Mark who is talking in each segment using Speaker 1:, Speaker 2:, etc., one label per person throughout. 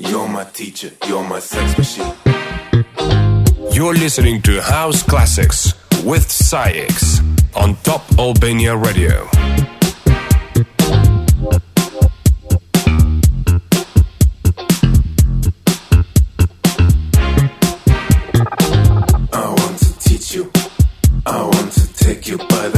Speaker 1: You're my teacher, you're my sex machine.
Speaker 2: You're listening to House Classics with SAIX on Top Albania Radio.
Speaker 1: I want to teach you, I want to take you by the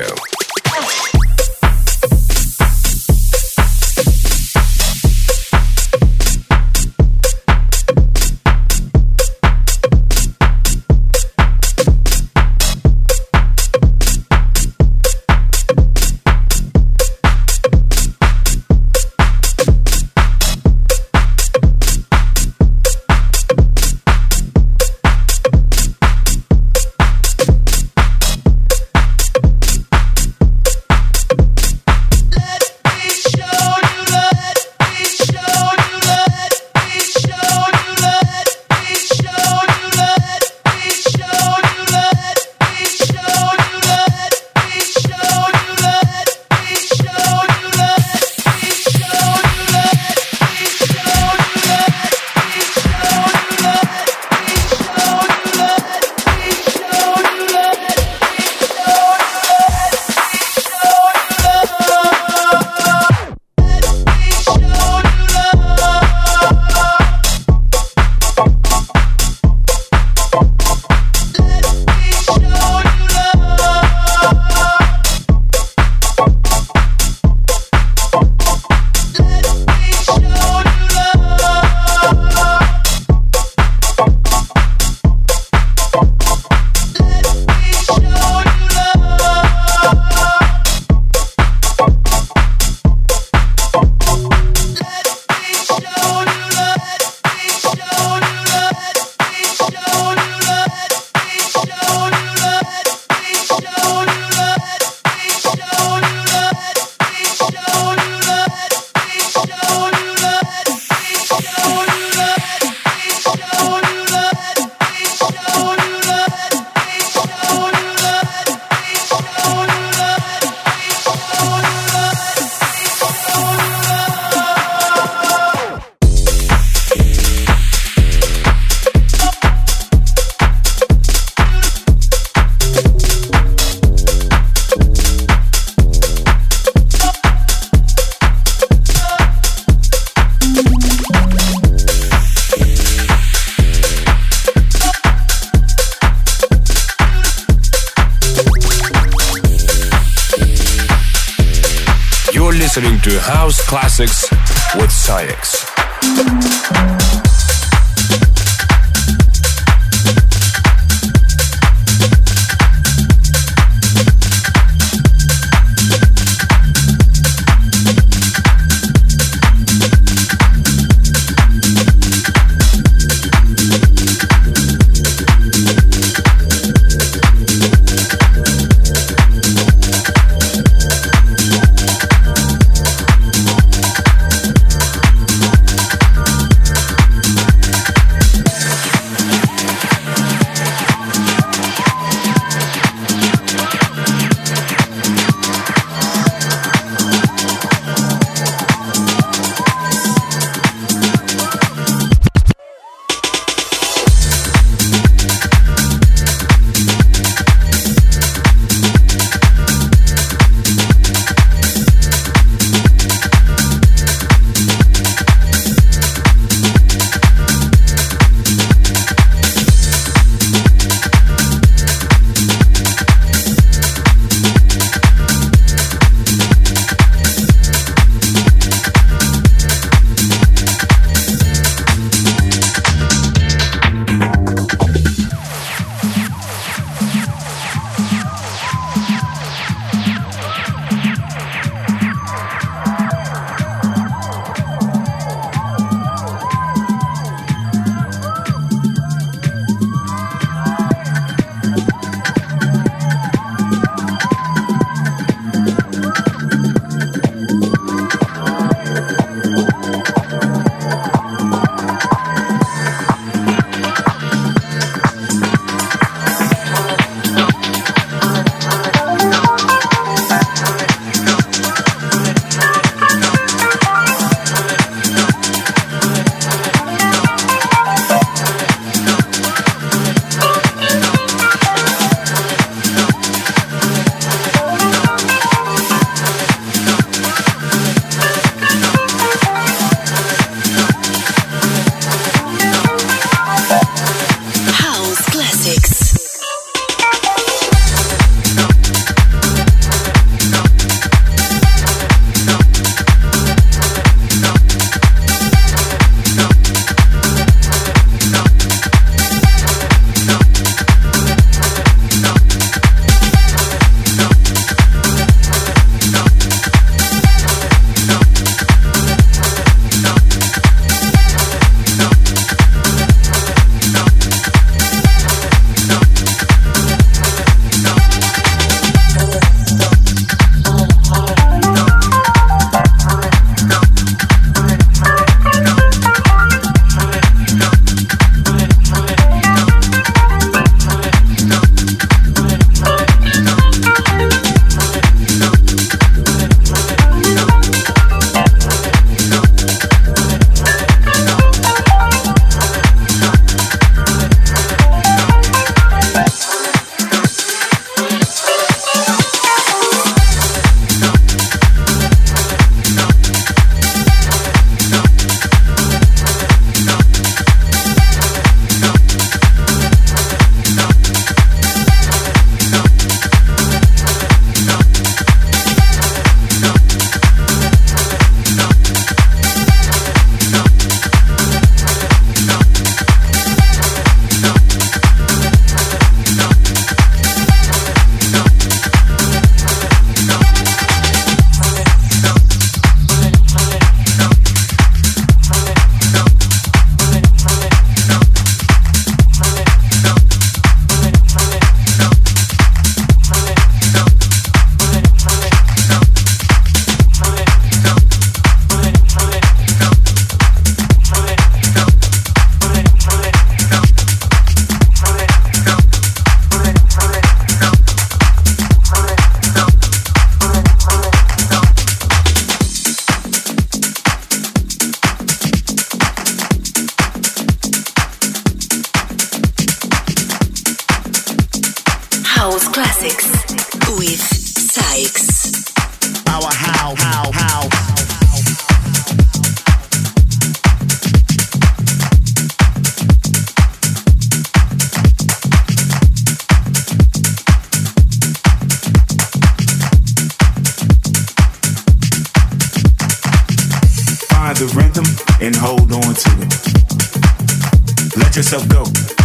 Speaker 2: With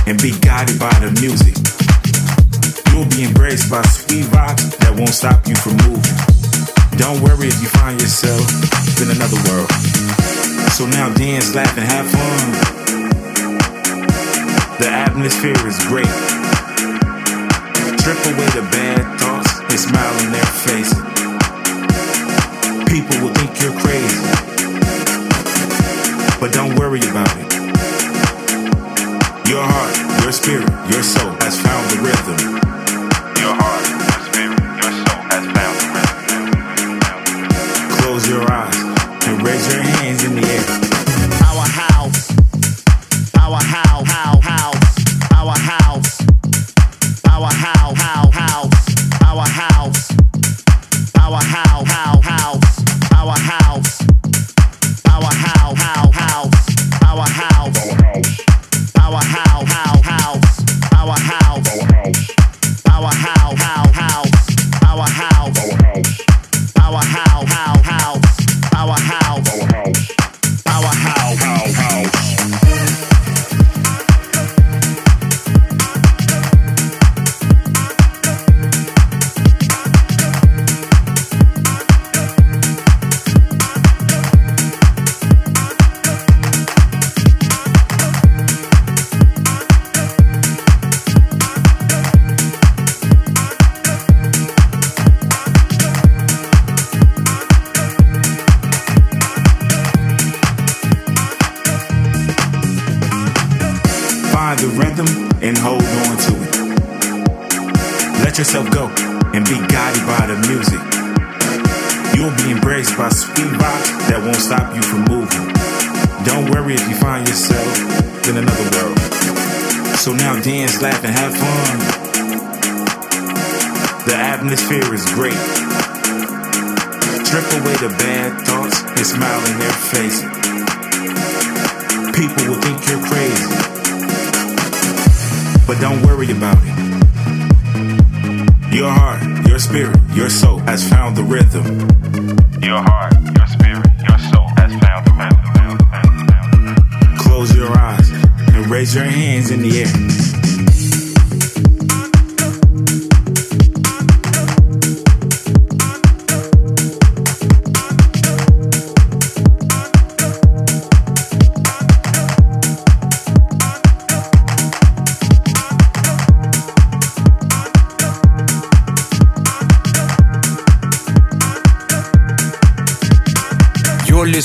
Speaker 3: and be guided by the music. You'll be embraced by sweet vibes that won't stop you from moving. Don't worry if you find yourself in another world. So now dance, laugh, and have fun. The atmosphere is great. Strip away the bad thoughts and smile on their face. People will think you're crazy. But don't worry about it. Your heart, your spirit, your soul has found the rhythm. Your heart, your spirit, your soul has found the rhythm. Close your eyes and raise your hands in the air. Atmosphere is great. Strip away the bad thoughts and smile in their faces. People will think you're crazy. But don't worry about it. Your heart, your spirit, your soul has found the rhythm. Your heart, your spirit, your soul has found the rhythm. Close your eyes and raise your hands in the air.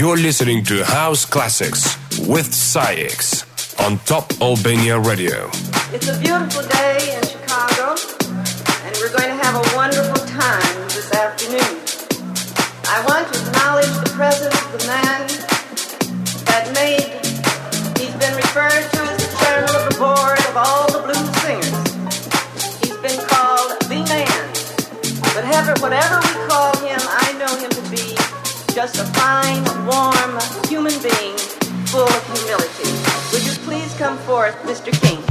Speaker 2: You're listening to House Classics with SAIX on Top Albania Radio.
Speaker 4: It's a beautiful day in Chicago, and we're going to have a wonderful time this afternoon. I want to acknowledge the presence of the man that made, he's been referred to as the chairman of the board of all the blues singers. He's been called the man. But whatever we call him, I know him to be just a fine, warm human being full of humility. Would you please come forth, Mr. King?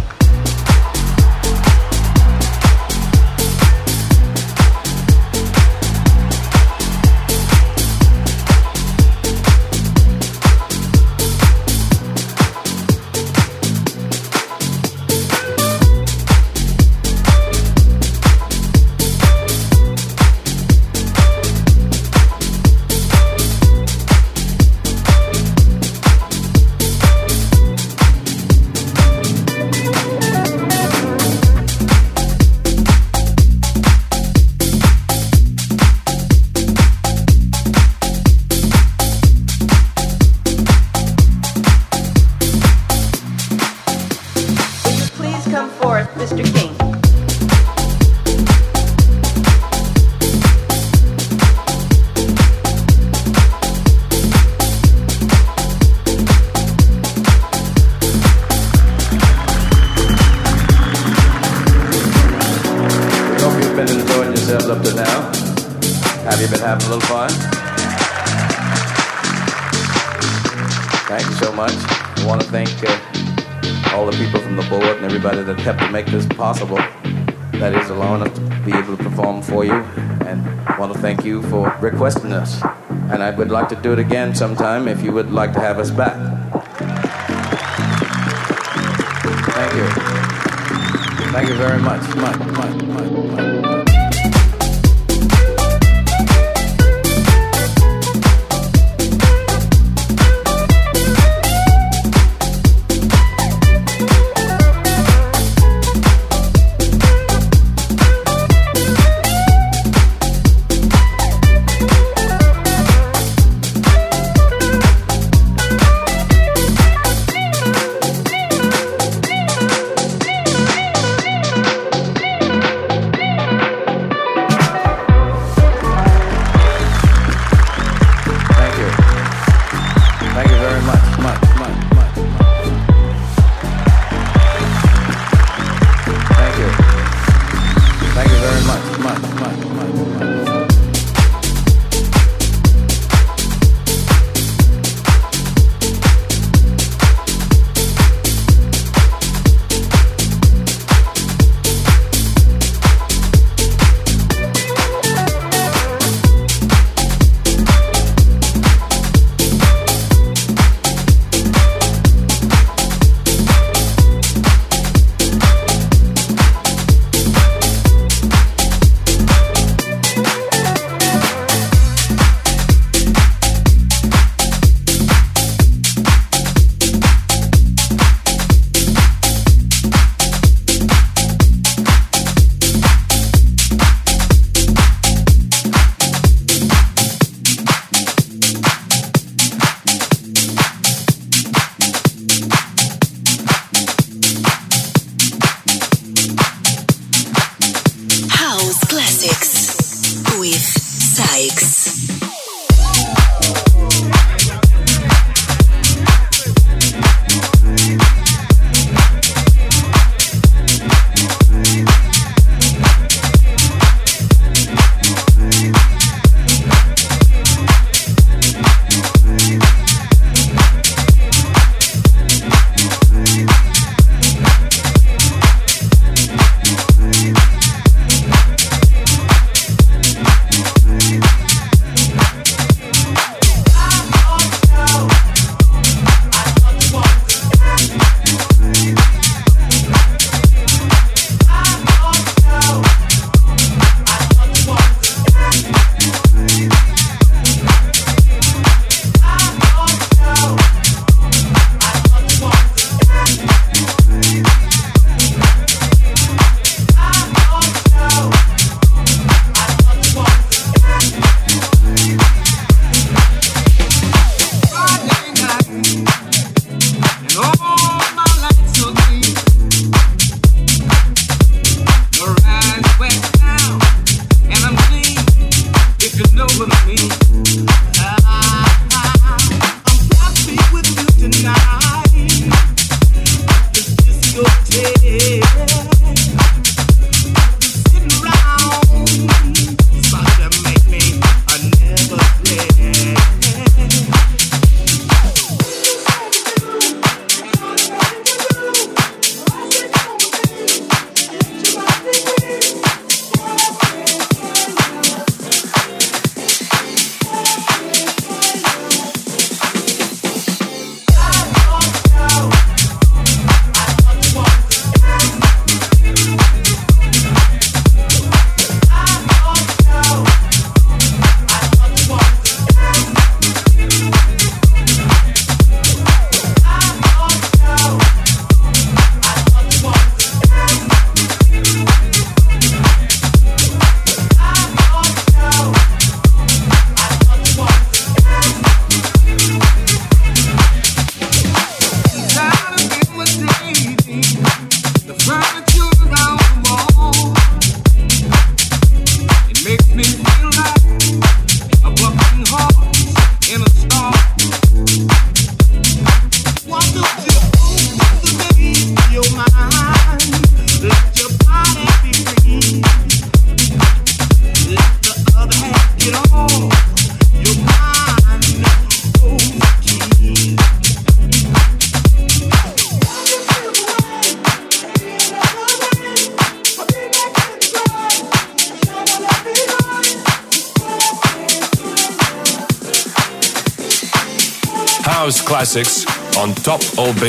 Speaker 5: Up to now. Have you been having a little fun? Thank you so much. I want to thank uh, all the people from the board and everybody that helped to make this possible. That is allowing us to be able to perform for you. And I want to thank you for requesting us.
Speaker 6: And I would like to do it again sometime if you would like to have us back. Thank you. Thank you very much. Much, much, much,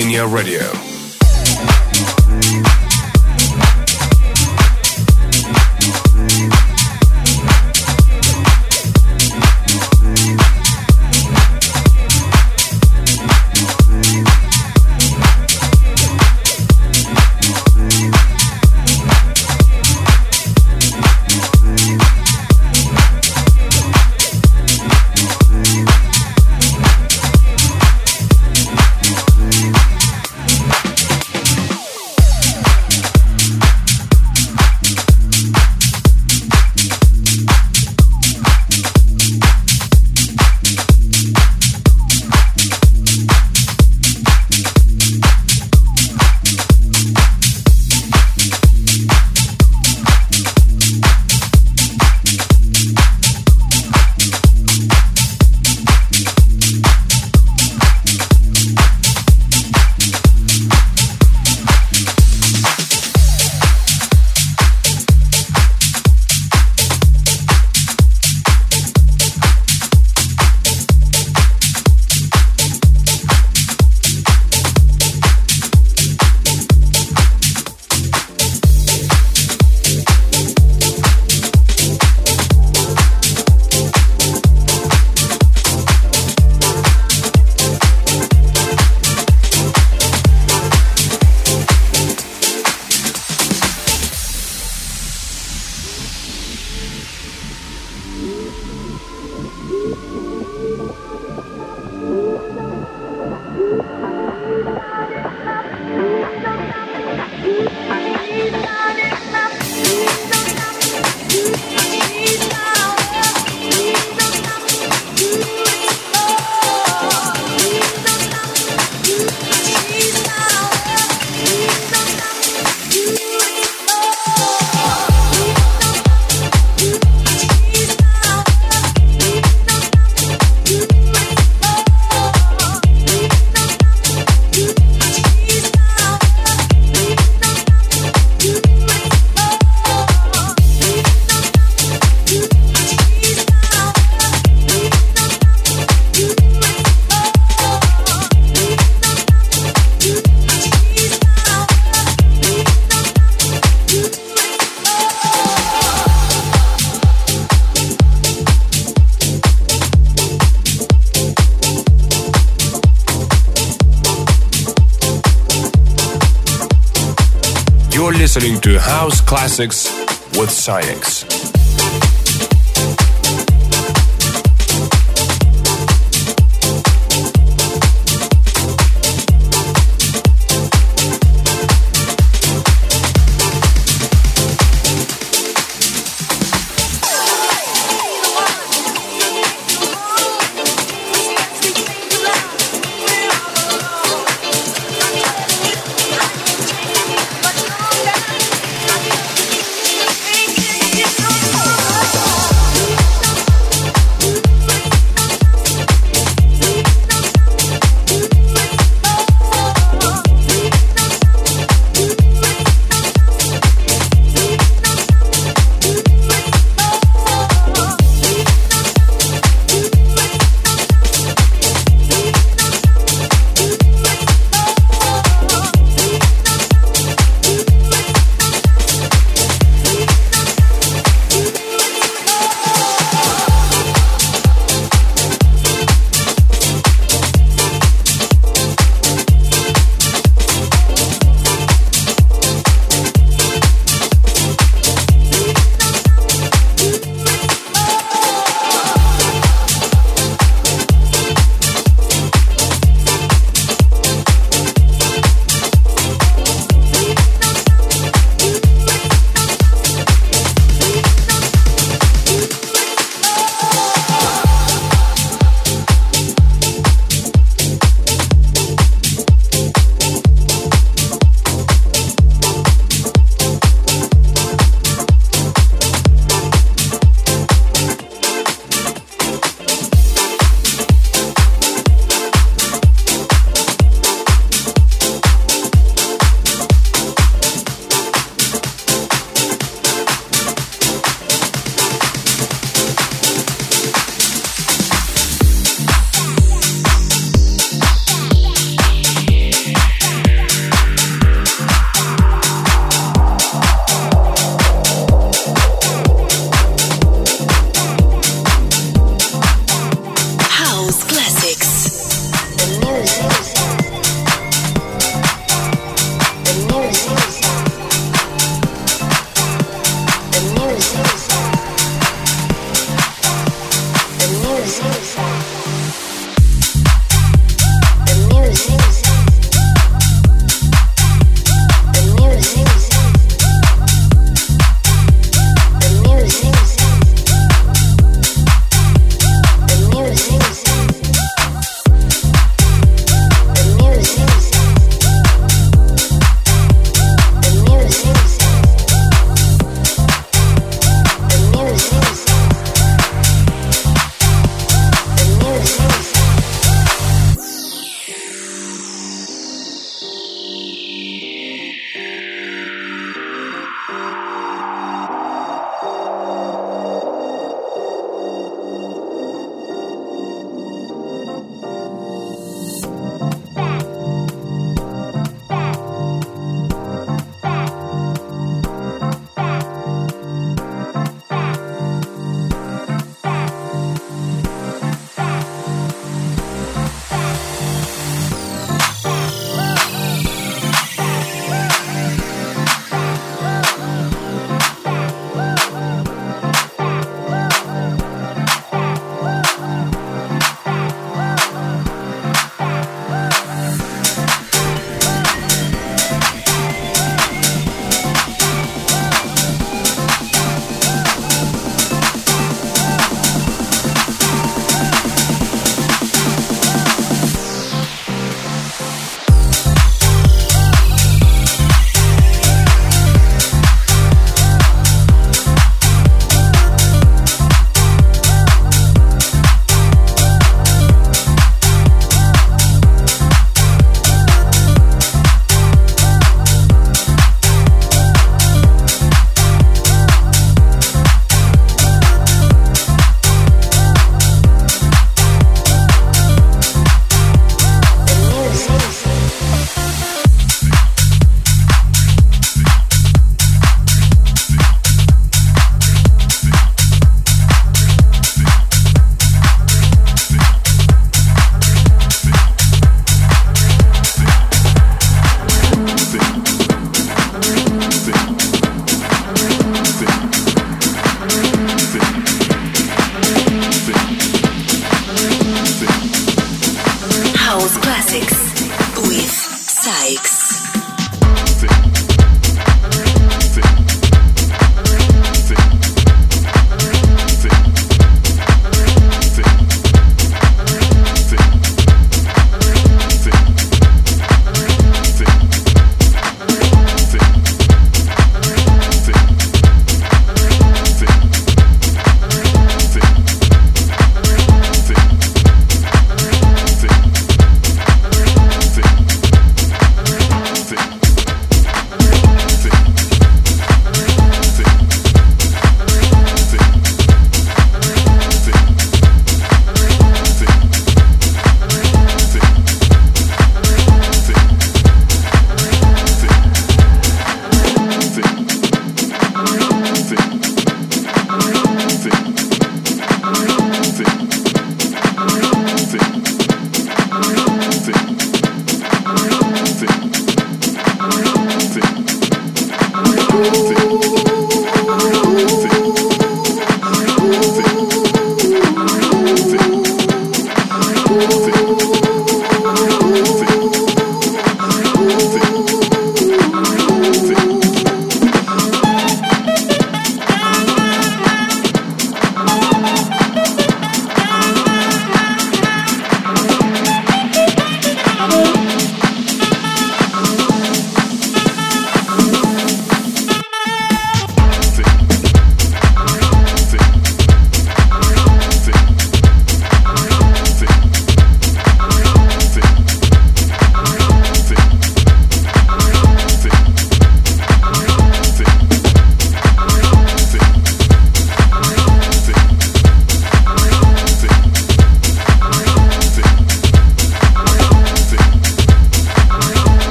Speaker 2: Albania Radio. Listening to House Classics with SAIX.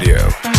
Speaker 2: Radio.